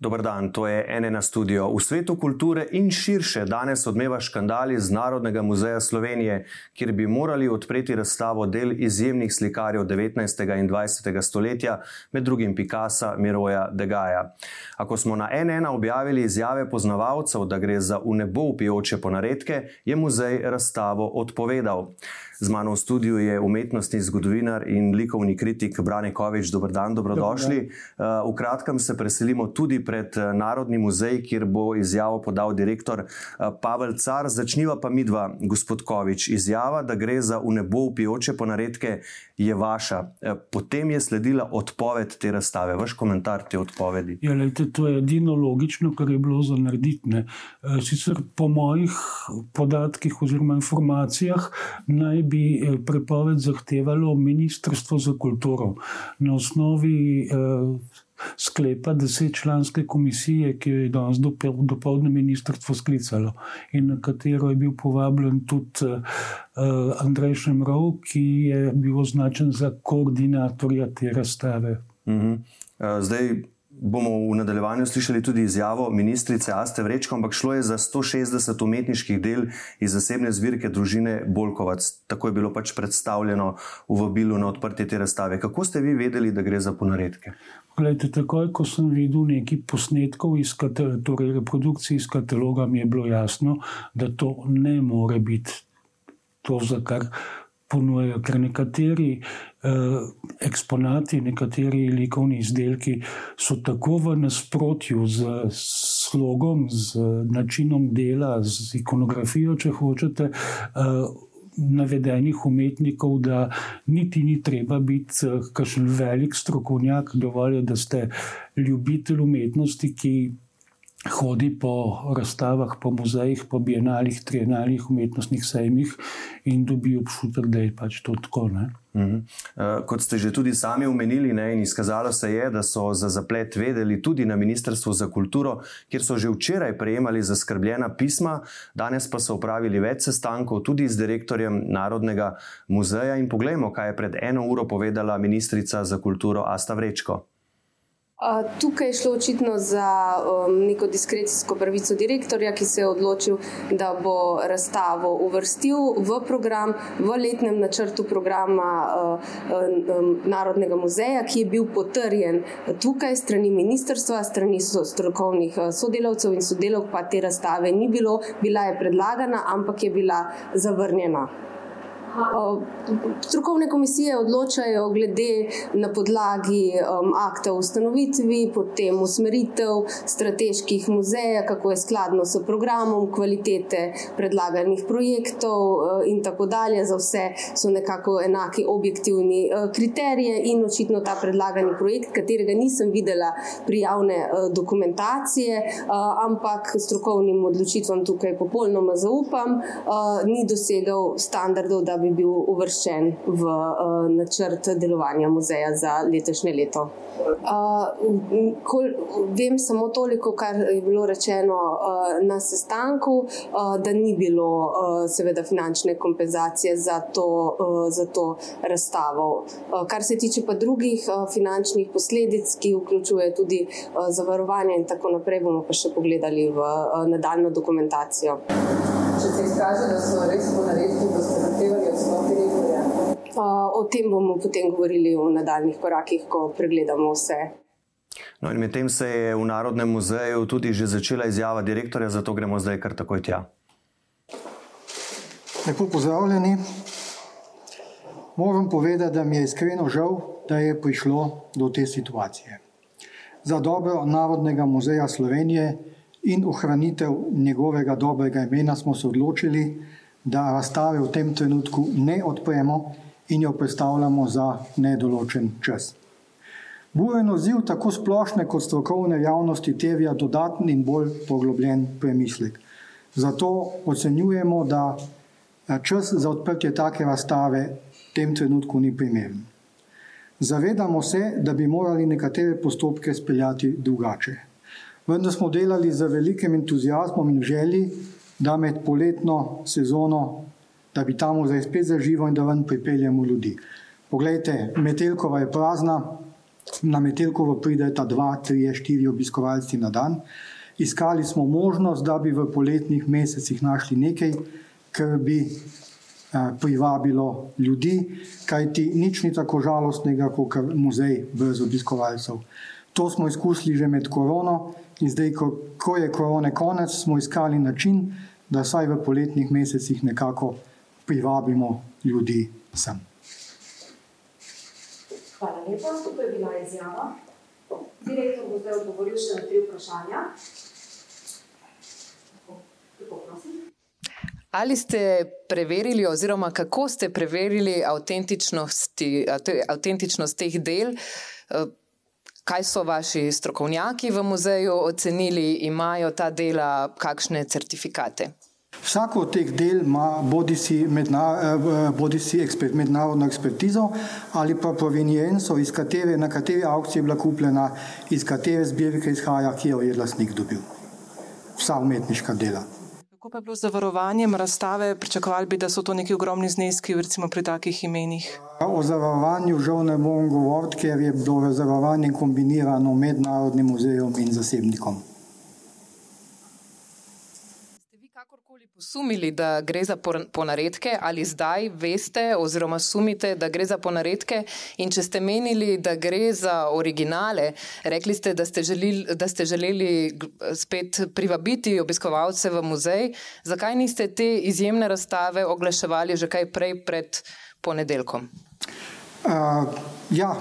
Dobar dan, to je NN studio. V svetu kulture in širše danes odmeva škandal iz Narodnega muzeja Slovenije, kjer bi morali odpreti razstavo del izjemnih slikarjev 19. in 20. stoletja, med drugim Picasa, Miroja, Degaja. Ako smo na NN objavili izjave poznavalcev, da gre za v nebo upijoče ponaredke, je muzej razstavo odpovedal. Z mano v studiu je umetnostni zgodovinar in likovni kritik Brane Kovič. Dobr dan, dobrodošli. Dobar. V kratkem se preselimo tudi pred Narodni muzej, kjer bo izjavo podal direktor Pavel Car. Začniva pa midva, gospod Kovič. Izjava, da gre za v nebo upijoče ponaredke, je vaša. Potem je sledila odpoved te razstave. Vaš komentar te odpovedi. Ja, lejte, to je edino logično, kar je bilo za narediti. Sicer po mojih podatkih oziroma informacijah naj bi prepoved zahtevalo Ministrstvo za kulturo na osnovi eh, sklepa desetčlanske komisije, ki jo je danes dopoledne ministrstvo sklicalo in na katero je bil povabljen tudi uh, Andrej Šemrov, ki je bil označen za koordinatorja te razstave. Uh -huh. uh, zdaj, bomo v nadaljevanju slišali tudi izjavo ministrice Aste Vrečko, ampak šlo je za 160 umetniških del iz zasebne zbirke družine Bolkovac. Tako je bilo pač predstavljeno v vabilu na odprtje te razstave. Kako ste vi vedeli, da gre za ponaredke? Glede, takoj, ko sem videl nekaj posnetkov iz torej reprodukcije iz kataloga, mi je bilo jasno, da to ne more biti to, za kar ponujajo, ker nekateri eh, eksponati, nekateri likovni izdelki so tako v nasprotju z slogom, z načinom dela, z ikonografijo, če hočete. Eh, Navedenih umetnikov, da niti ni treba biti eh, kakšen velik strokovnjak, dovolj je, da ste ljubitelj umetnosti, ki hodi po razstavah, po muzejih, po bienalih, trienalih, umetnostnih sejmih in dobi občutek, da je pač to tako. Ne? Mhm. Eh, kot ste že tudi sami omenili, ne, in izkazalo se je, da so za zaplet vedeli tudi na Ministrstvu za kulturo, kjer so že včeraj prejemali zaskrbljena pisma, danes pa so upravili več sestankov tudi z direktorjem Narodnega muzeja. In poglejmo, kaj je pred eno uro povedala ministrica za kulturo Asta Vrečko. Tukaj je šlo očitno za um, neko diskrecijsko pravico direktorja, ki se je odločil, da bo razstavo uvrstil v program, v letnem načrtu programa uh, um, Narodnega muzeja, ki je bil potrjen tukaj strani ministrstva, strani strokovnih uh, sodelavcev in sodelavk, pa te razstave ni bilo, bila je predlagana, ampak je bila zavrnjena. Strokovne komisije odločajo glede na podlagi um, akta o ustanovitvi, potem usmeritev strateških muzejev, kako je skladno s programom, kvalitete predlaganih projektov uh, in tako dalje. Za vse so nekako enaki objektivni uh, kriteriji in očitno ta predlagani projekt, katerega nisem videla pri javne uh, dokumentacije, uh, ampak strokovnim odločitvam tukaj popolnoma zaupam, uh, ni dosegal standardov, da bi bi bil uvrščen v uh, načrt delovanja muzeja za letošnje leto. Uh, kol, vem samo toliko, kar je bilo rečeno uh, na sestanku, uh, da ni bilo uh, seveda finančne kompenzacije za to, uh, za to razstavo. Uh, kar se tiče pa drugih uh, finančnih posledic, ki vključuje tudi uh, zavarovanje in tako naprej, bomo pa še pogledali v uh, nadaljno dokumentacijo. Če se izkaže, da so res ponaredki, da ste zahtevali odstop direktorja? O tem bomo potem govorili v nadaljnih korakih, ko pregledamo vse. No, in medtem se je v Narodnem muzeju tudi že začela izjava direktorja, zato gremo zdaj kar takoj tja. Lepo pozdravljeni. Moram povedati, da mi je iskreno žal, da je prišlo do te situacije. Za dobro Narodnega muzeja Slovenije in ohranitev njegovega dobrega imena smo se odločili, da razstave v tem trenutku ne odpremo in jo predstavljamo za nedoločen čas. Buren odziv tako splošne kot strokovne javnosti terja dodatni in bolj poglobljen premislek. Zato ocenjujemo, da čas za odprtje take razstave v tem trenutku ni primeren. Zavedamo se, da bi morali nekatere postopke speljati drugače vendar smo delali z velikim entuzijazmom in želji, da med poletno sezono, da bi ta muzej spet zaživel in da ven pripeljemo ljudi. Poglejte, Metelkova je prazna, na Metelkovo prideta dva, tri, štiri obiskovalci na dan. Iskali smo možnost, da bi v poletnih mesecih našli nekaj, kar bi eh, privabilo ljudi, kajti nič ni tako žalostnega, kot muzej brez obiskovalcev. To smo izkusili že med korono in zdaj, ko, ko je korone konec, smo iskali način, da saj v poletnih mesecih nekako privabimo ljudi sem. Hvala lepa, to je bila izjava. Direktor bo zdaj odgovoril še na tri vprašanja. Ali ste preverili, oziroma kako ste preverili avtentičnost teh del? Kaj so vaši strokovnjaki v muzeju ocenili, imajo ta dela kakšne certifikate? Vsako od teh del ima bodi si, medna, bodi si ekspert, mednarodno ekspertizo ali pa provenienco, iz katere, na kateri aukciji je bila kupljena, iz katere zbirke izhaja, ki jo je lastnik dobil. Vsa umetniška dela. Kako pa je bilo z zavarovanjem razstave? Pričakovali bi, da so to neki ogromni zneski, recimo pri takih imenih. O zavarovanju žal ne bom govoriti, ker je bilo zavarovanje kombinirano med Narodnim muzejem in zasebnikom. Sumili, da gre za ponaredke, ali zdaj veste, oziroma sumite, da gre za ponaredke? In če ste menili, da gre za originale, rekli ste, da ste želeli, da ste želeli spet privabiti obiskovalce v muzej, zakaj niste te izjemne razstave oglaševali že kaj prej pred ponedeljkom? Uh, ja,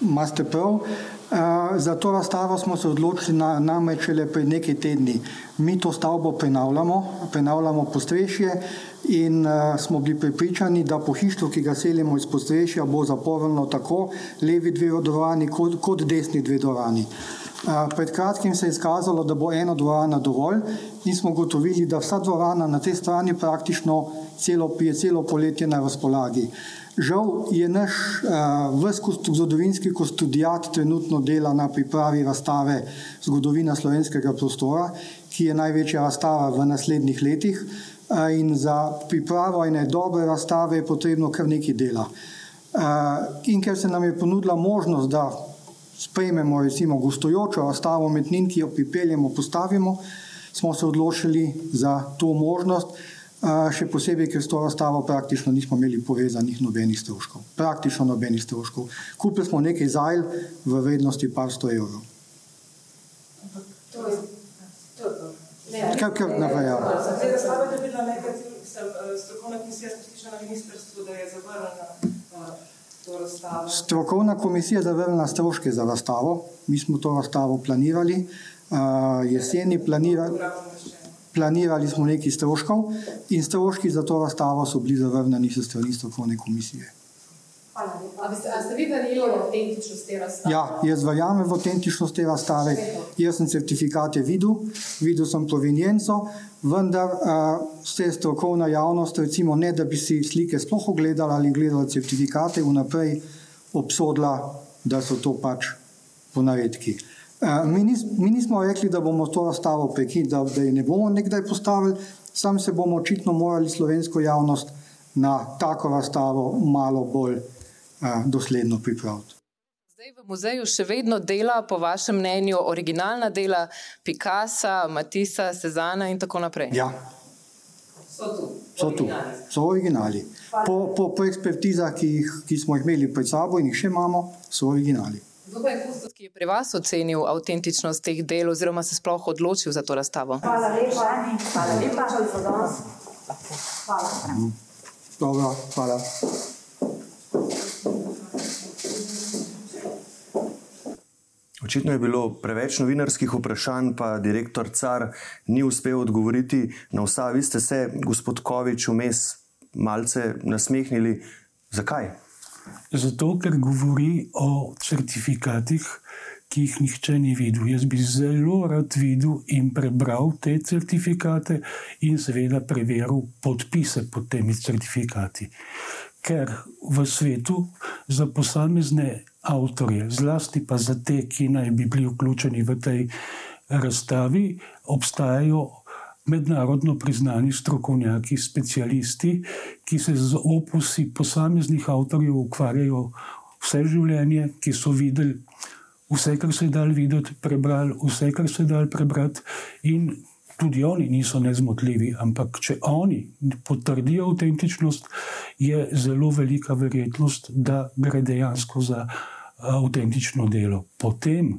imate prav. Uh, za to razstavo smo se odločili na, namreč le pred nekaj tedni. Mi to stavbo prenavljamo, prenavljamo postrešje in uh, smo bili pripričani, da po hištvu, ki ga selimo iz postrešja, bo zaporno tako levi dve dvorani kot, kot desni dve dvorani. Pred kratkim se je izkazalo, da bo ena dvorana dovolj in smo gotovili, da vsa dvorana na tej strani praktično celo, je celo poletje na razpolagi. Žal je naš uh, zgodovinski kustodijat trenutno dela na pripravi razstave zgodovina slovenskega prostora, ki je največja razstava v naslednjih letih. Uh, in za pripravo ene dobre razstave je potrebno kar nekaj dela. Uh, in ker se nam je ponudila možnost, da sprejmemo recimo gostujočo razstavo metnin, ki jo pripeljemo, postavimo, smo se odločili za to možnost še posebej, ker s to razstavo praktično nismo imeli povezanih nobenih stroškov. Praktično nobenih stroškov. Kupili smo nekaj zajl v vrednosti par sto evrov. Kaj kar navaja? Strokovna komisija je zavrnila stroške za razstavo. Mi smo to razstavo planirali. Uh, jeseni planirali planirali smo nekaj stroškov in stroški za to razstavo so bili zavrnjeni s strani strokovne komisije. Ali ste vi verjeli v avtentičnost te razstave? Ja, jaz verjamem v avtentičnost te razstave. Jaz sem certifikate videl, videl sem provenienco, vendar uh, se strokovna javnost, recimo ne da bi si slike sploh ogledala ali gledala certifikate, vnaprej obsodila, da so to pač ponaredki. Eh, mi, nis, mi nismo rekli, da bomo to razstavo prekinili, da, da je ne bomo nekdaj postavili, sam se bomo očitno morali slovensko javnost na tako razstavo malo bolj uh, dosledno pripraviti. Zdaj v muzeju še vedno dela, po vašem mnenju, originalna dela Picasa, Matisa, Sezana in tako naprej. Ja. So tu. So, tu. so originali. Po, po, po ekspertizah, ki, jih, ki smo jih imeli pred sabo in jih še imamo, so originali. Ki je pri vas ocenil avtentičnost teh del, oziroma se sploh odločil za to razstavo? Hvala lepa, hvala lepa za danes. Hvala. Dobro, hvala. Očitno je bilo preveč novinarskih vprašanj, pa direktor Car ni uspel odgovoriti na vsa. Vi ste se, gospod Kovič, vmes malce nasmehnili. Zakaj? Zato, ker govori o certifikatih, ki jih nihče ni videl. Jaz bi zelo rad videl in prebral te certifikate, in seveda preveril podpise pod temi certifikati. Ker v svetu za posamezne avtorje, zlasti pa za te, ki naj bi bili vključeni v tej razstavi, obstajajo mednarodno priznani strokovnjaki, specialisti, ki se z opusi posameznih avtorjev ukvarjajo vse življenje, ki so videli vse, kar se je dal videti, prebrali vse, kar se je dal prebrati, in tudi oni niso nezmotljivi. Ampak, če oni potrdijo avtentičnost, je zelo velika verjetnost, da gre dejansko za avtentično delo. Potem,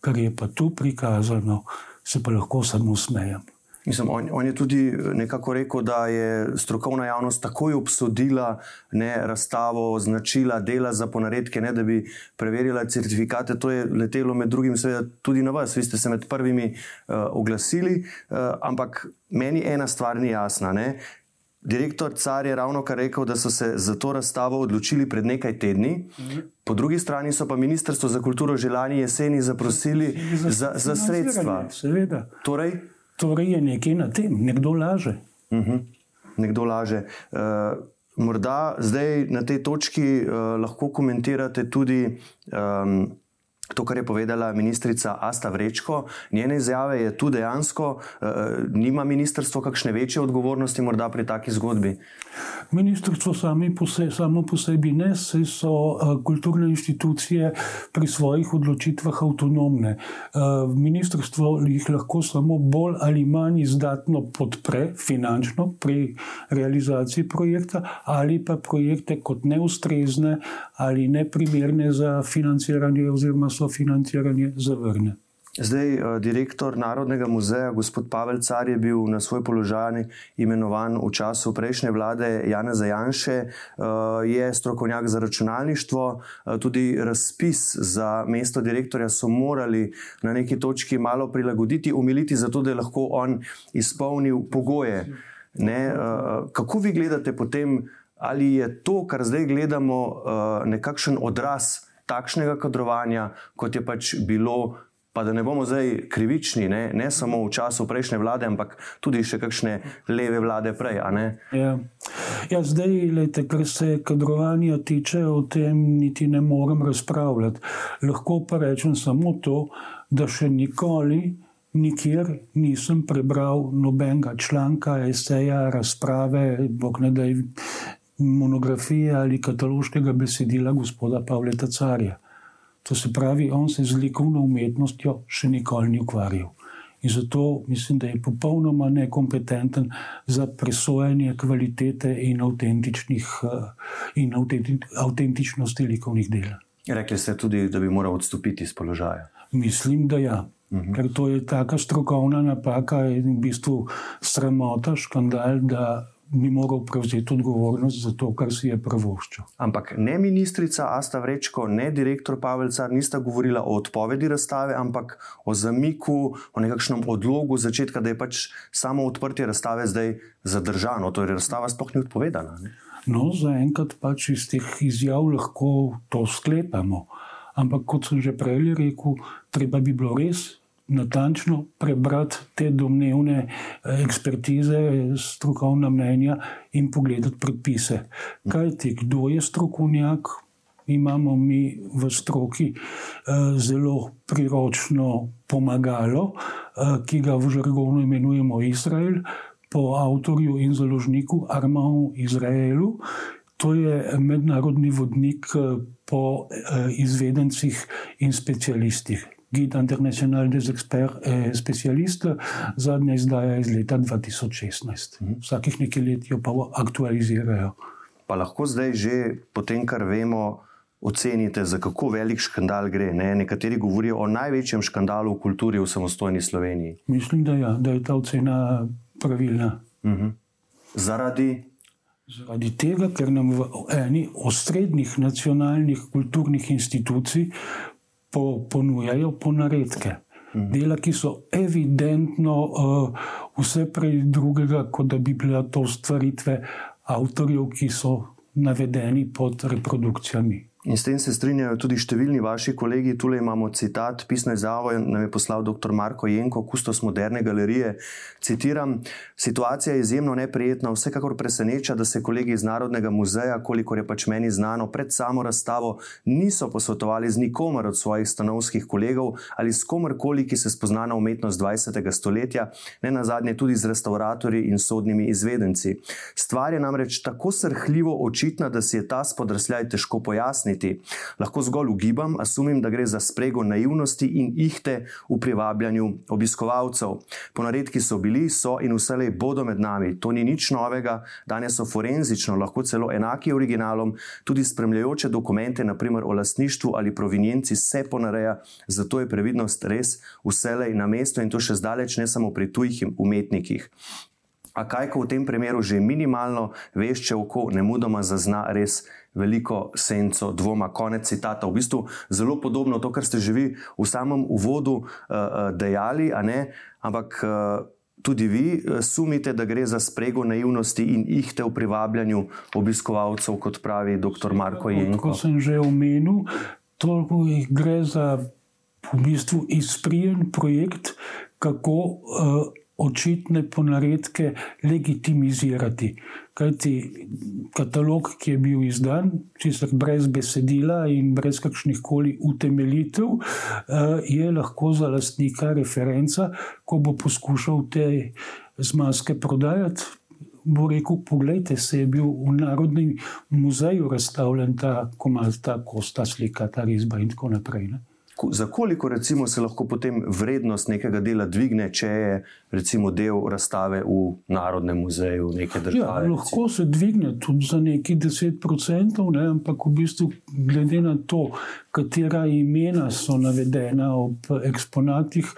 kar je pa tu prikazano, se pa lahko samo smejem. Mislim, on, on je tudi nekako rekel, da je strokovna javnost takoj obsodila ne, razstavo, označila dela za ponaredke, ne, da bi preverila certifikate. To je letelo med drugim tudi na vas, vi ste se med prvimi uh, oglasili. Uh, ampak meni ena stvar ni jasna. Ne. Direktor Car je ravno kar rekel, da so se za to razstavo odločili pred nekaj tedni, po drugi strani so pa Ministrstvo za kulturo že lani jeseni zaprosili za, za sredstva. Seveda. Torej, Torej je nekaj na tem, nekdo laže. Uh -huh. Nekdo laže. Uh, morda zdaj na tej točki uh, lahko komentirate tudi. Um, To, kar je povedala ministrica Asta Vrečko, njene izjave je tu dejansko, eh, nima ministrstvo kakšne večje odgovornosti, morda pri taki zgodbi. Ministrstvo pose, samo po sebi ne, se so uh, kulturne inštitucije pri svojih odločitvah avtonomne. Uh, ministrstvo jih lahko samo bolj ali manj izdatno podpre finančno pri realizaciji projekta, ali pa projekte kot neustrezne ali neprimerne za financiranje oziroma sofinanciranje zavrne. Zdaj, eh, direktor Narodnega muzeja, gospod Pavel Car, je bil na svoj položaj imenovan v času prejšnje vlade Jana Zajanše, eh, je strokovnjak za računalništvo. Eh, tudi razpis za mesto direktorja so morali na neki točki malo prilagoditi, umiliti, zato da je lahko on izpolnil pogoje. Ne, kako vi gledate potem, ali je to, kar zdaj gledamo, nekakšen odraz takšnega kadrovanja, kot je pač bilo pa da ne bomo zdaj krivični, ne, ne samo v času prejšnje vlade, ampak tudi še kakšne leve vlade prej. Ja. Ja, zdaj, lejte, kar se kadrovanja tiče, o tem niti ne morem razpravljati. Lahko pa rečem samo to, da še nikoli. Nikjer nisem prebral nobenega članka, eseja, razprave, bog ne da monografije ali kataloškega besedila gospoda Pavla Carja. To se pravi, on se z likovno umetnostjo še nikoli ni ukvarjal. In zato mislim, da je popolnoma nekompetenten za presojanje kvalitete in, eh, in avtentičnosti likovnih del. Rekli ste tudi, da bi moral odstopiti iz položaja. Mislim, da ja. Uh mhm. -huh. Ker to je taka strokovna napaka in v bistvu sramota, škandal, da bi moral prevzeti odgovornost za to, kar si je prvoščil. Ampak ne ministrica Asta Vrečko, ne direktor Pavelca nista govorila o odpovedi razstave, ampak o zamiku, o nekakšnem odlogu začetka, da je pač samo odprtje razstave zdaj zadržano. Torej, razstava sploh ni odpovedana. Ne? No, zaenkrat pač iz teh izjav lahko to sklepamo. Ampak kot sem že prej rekel, treba bi bilo res natančno prebrati te domnevne eh, ekspertize, strokovna mnenja in pogledati predpise. Kaj ti, kdo je strokovnjak? Imamo mi v stroki eh, zelo priročno pomagalo, eh, ki ga v žargonu imenujemo Izrael, po avtorju in založniku Armanu Izraelu. To je mednarodni vodnik po izvedencih in specialistih. Guide International des Experts et Specialistes, zadnja izdaja iz leta 2016. Mhm. Vsakih nekaj let jo pa aktualizirajo. Pa lahko zdaj že po tem, kar vemo, ocenite, za kako velik škandal gre. Ne? Nekateri govorijo o največjem škandalu v kulturi v samostojni Sloveniji. Mislim, da, ja, da je ta ocena pravilna. Uh mhm. -huh. Zaradi. Zaradi tega, ker nam v eni osrednjih nacionalnih kulturnih institucij po, ponujajo ponaredke. Mhm. Dela, ki so evidentno uh, vse prej drugega, kot da bi bile to stvaritve avtorjev, ki so navedeni pod reprodukcijami. In s tem se strinjajo tudi številni vaši kolegi. Tule imamo citat, pisno izjavo nam je poslal dr. Marko Jenko, kustos moderne galerije. Citiram: Situacija je izjemno neprijetna, vsekakor preseneča, da se kolegi iz Narodnega muzeja, kolikor je pač meni znano, pred samo razstavo niso posvetovali z nikomer od svojih stanovskih kolegov ali s komerkoli, ki se spozna na umetnost 20. stoletja, ne na zadnje tudi z restauratorji in sodnimi izvedenci. Stvar je namreč tako srhljivo očitna, da si je ta spodrsljaj težko pojasniti razumeti. Lahko zgolj ugibam, a sumim, da gre za sprego naivnosti in ihte v privabljanju obiskovalcev. Ponaredki so bili, so in vselej bodo med nami. To ni nič novega, danes so forenzično, lahko celo enaki originalom, tudi spremljajoče dokumente, naprimer o lastništvu ali provenjenci, se ponareja, zato je previdnost res vselej na mestu in to še zdaleč ne samo pri tujih umetnikih. A kaj, ko v tem primeru že minimalno veš, če oko ne mudoma zazna res veliko senco dvoma. Konec citata. V bistvu zelo podobno to, kar ste že vi v samem uvodu uh, dejali, ampak. Uh, Tudi vi sumite, da gre za sprego naivnosti in ihte v privabljanju obiskovalcev, kot pravi dr. Marko Jenko. Kot sem že omenil, to gre za v bistvu izprijen projekt, kako uh, očitne ponaredke legitimizirati. Kajti katalog, ki je bil izdan, čisto brez besedila in brez kakršnih koli utemeljitev, eh, je lahko za lastnika referenca, ko bo poskušal te zmaske prodajati. Bo rekel, pogledajte, se je bil v Narodnem muzeju razstavljen ta komad, ta kosta slika, ta risba in tako naprej. Ne? Za koliko recimo, se lahko potem vrednost nekega dela dvigne, če je recimo del razstave v Narodnem muzeju neke države? Ja, lahko se dvigne tudi za neki 10%, ne, ampak v bistvu, glede na to, katera imena so navedena ob eksponatih,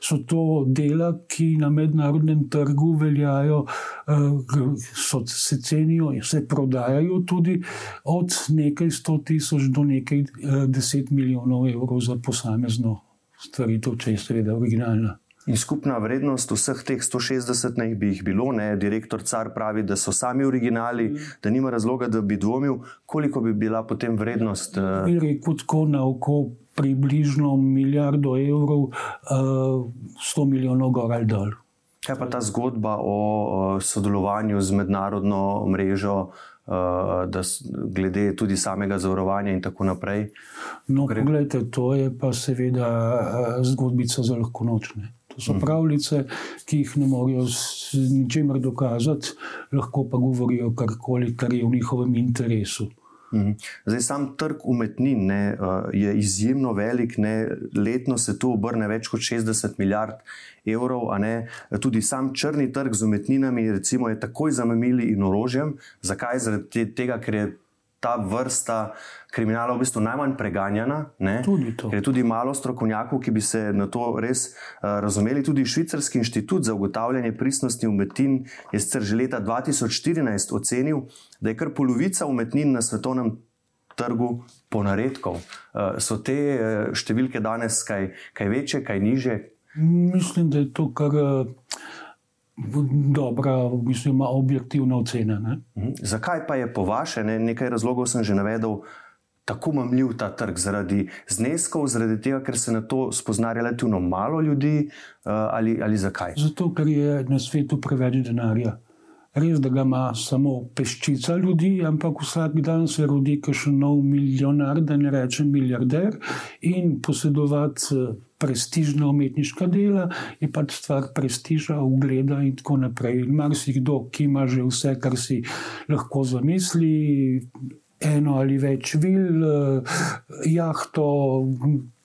so to dela, ki na mednarodnem trgu veljajo, eh, so, se cenijo in se prodajajo tudi od nekaj sto tisoč do nekaj eh, deset milijonov evrov za posamezno stvaritev, če je seveda originalna. In skupna vrednost vseh teh 160 naj bi jih bilo, ne? direktor Car pravi, da so sami originali, da nima razloga, da bi dvomil, koliko bi bila potem vrednost. Uh... Bi rekel tako na oko približno milijardo evrov, uh, eh, 100 milijonov gor ali dol. Kaj pa ta zgodba o uh, sodelovanju z mednarodno mrežo? Uh, da, glede tudi samega zavarovanja in tako naprej. No, Gre... pogledajte, to je pa seveda uh, zgodbica za lahko nočne. To so mhm. pravljice, ki jih ne morejo z ničemer dokazati, lahko pa govorijo karkoli, kar je v njihovem interesu. Mhm. Zdaj, sam trg umetnin ne, uh, je izjemno velik, ne, letno se tu obrne več kot 60 milijard evrov. Tudi sam črni trg z umetninami recimo, je takoj zamemili in orožjem. Zakaj? Zaradi tega, ker je ta vrsta kriminala v bistvu najmanj preganjana. Ker je tudi malo strokovnjakov, ki bi se na to res uh, razumeli. Tudi Švicarski inštitut za ugotavljanje pristnosti umetnin je sicer že leta 2014 ocenil, da je kar polovica umetnin na svetovnem trgu ponaredkov. Uh, so te uh, številke danes kaj, kaj večje, kaj niže? Mislim, da je to kar. Uh dobra, mislim, objektivna ocena. Ne? Mhm. Zakaj pa je po vaše, ne, nekaj razlogov sem že navedel, tako mamljiv ta trg? Zaradi zneskov, zaradi tega, ker se na to spozna relativno malo ljudi, uh, ali, ali zakaj? Zato, ker je na svetu preveč denarja. Res, da ga ima samo peščica ljudi, ampak vsak dan se rodi še nov milijonar, da ne rečem milijarder, in posedovati eh, prestižna umetniška dela, je pač stvar prestiža, ugleda in tako naprej. In marsikdo, ki ima že vse, kar si lahko zamisli, eno ali več vil, eh, jahto,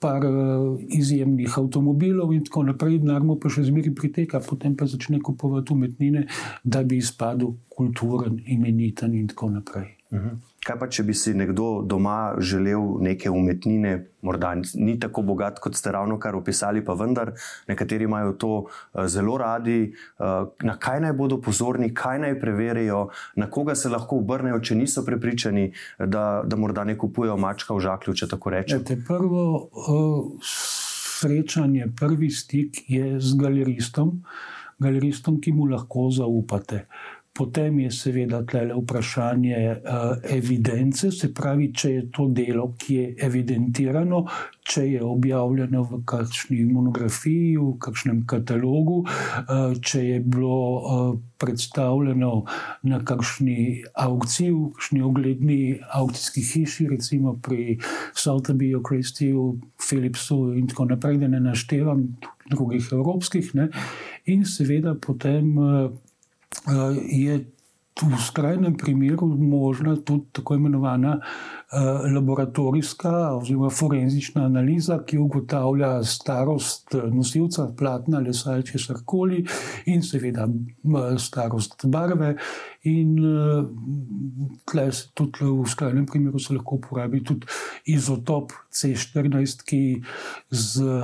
par eh, izjemnih avtomobilov in tako naprej, denar mu pa še zmeraj priteka, potem pa začne kupovati umetnine, da bi izpadel kulturen, imeniten in tako naprej. Mhm. Kaj pa, če bi si nekdo doma želel neke umetnine, morda ni tako bogat, kot ste ravno kar opisali, pa vendar nekateri imajo to uh, zelo radi. Uh, na kaj naj bodo pozorni, kaj naj preverijo, na koga se lahko obrnejo, če niso prepričani, da, da morda ne kupujejo mačka v žaklju, če tako rečem. Prvo uh, srečanje, prvi stik je z galeristom, galeristom, ki mu lahko zaupate Potem je seveda tle vprašanje uh, evidence, se pravi, če je to delo, ki je evidentirano, če je objavljeno v kakšni monografiji, v kakšnem katalogu, uh, če je bilo uh, predstavljeno na kakšni aukciji, v kakšni ogledni aukcijski hiši, recimo pri Sotheby's, Christie'u, Philipsu in tako naprej, da ne naštevam drugih evropskih. Ne? In seveda potem. Uh, uh, je v skrajnem primeru možna tudi tako imenovana uh, laboratorijska oziroma forenzična analiza, ki ugotavlja starost nosilca platna, lesa ali česar koli, in seveda starost barve. In uh, tudi v skrajnem primeru se lahko uporabi tudi izotop C14, ki z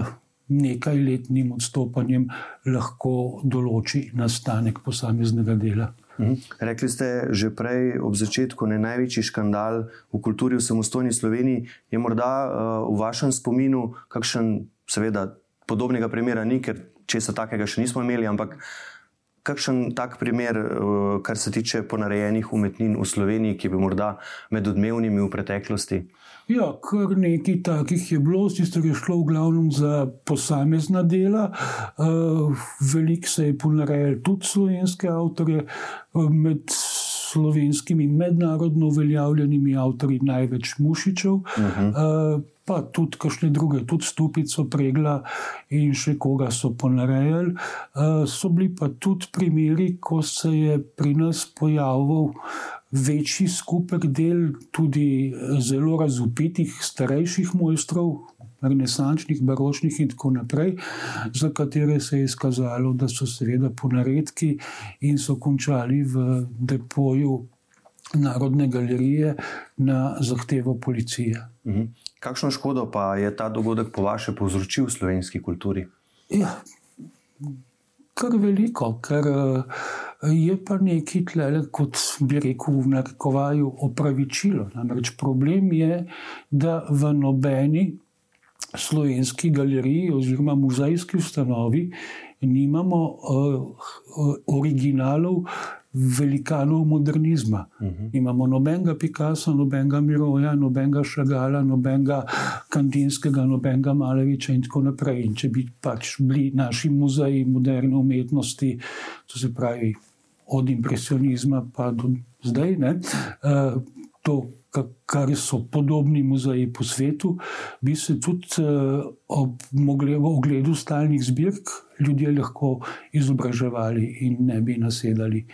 nekaj letnim odstopanjem lahko določi nastanek posameznega dela. Mhm. Rekli ste že prej, ob začetku, da je največji škandal v kulturi v samostojni Sloveniji. Je morda uh, v vašem spominu kakšen, seveda, podobnega primera ni, ker česa takega še nismo imeli, ampak kakšen tak primer, uh, kar se tiče ponarejenih umetnin v Sloveniji, ki bi morda med odmevnimi v preteklosti? Ja, kar nekaj takih je bilo, sicer je šlo v glavnem za posamezna dela. Uh, Veliko se je ponarejalo tudi slovenske avtorje, uh, med slovenskimi mednarodno uveljavljenimi avtorji največ Mušičev. Uh -huh. Uh, Pa tudi kakšne druge, tudi stupico, pregla in še koga so ponarejali. Uh, so bili pa tudi primeri, ko se je pri nas pojavil večji skupek del, tudi eh, zelo razupitih, starejših mojstrov, renesančnih, baročnih in tako naprej, za katere se je izkazalo, da so seveda ponaredki in so končali v depoju Narodne galerije na zahtevo policije. Mhm. Kakšno škodo pa je ta dogodek po vašem povzročil v slovenski kulturi? Ja, kar veliko, ker uh, je pa nekaj tlele, kot bi rekel, v narekovaju opravičilo. Namreč problem je, da v nobeni slovenski galeriji oziroma muzejski ustanovi nimamo uh, originalov velikanov modernizma. Uh mhm. -huh. Imamo nobenega Picasa, nobenega Miroja, nobenega Šagala, nobenega Kandinskega, nobenega Maleviča in tako naprej. In če bi pač bili naši muzeji moderne umetnosti, to se pravi od impresionizma pa do zdaj, ne, uh, to, kar so podobni muzeji po svetu, bi se tudi uh, ob ogledu stalnih zbirk ljudje lahko izobraževali in ne bi nasedali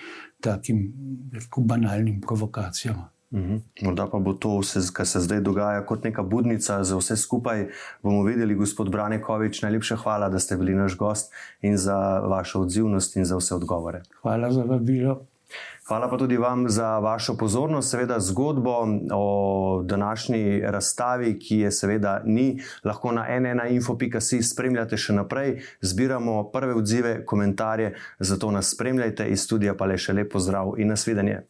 takim rekel, banalnim provokacijam. Mhm. Morda pa bo to vse, kar se zdaj dogaja, kot neka budnica za vse skupaj. Bomo videli, gospod Branekovič, najlepša hvala, da ste bili naš gost in za vašo odzivnost in za vse odgovore. Hvala za vabilo. Hvala pa tudi vam za vašo pozornost, seveda zgodbo o današnji razstavi, ki je seveda ni, lahko na nnainfo.si spremljate še naprej, zbiramo prve odzive, komentarje, zato nas spremljajte iz studija pa le še lepo zdrav in nasvidenje.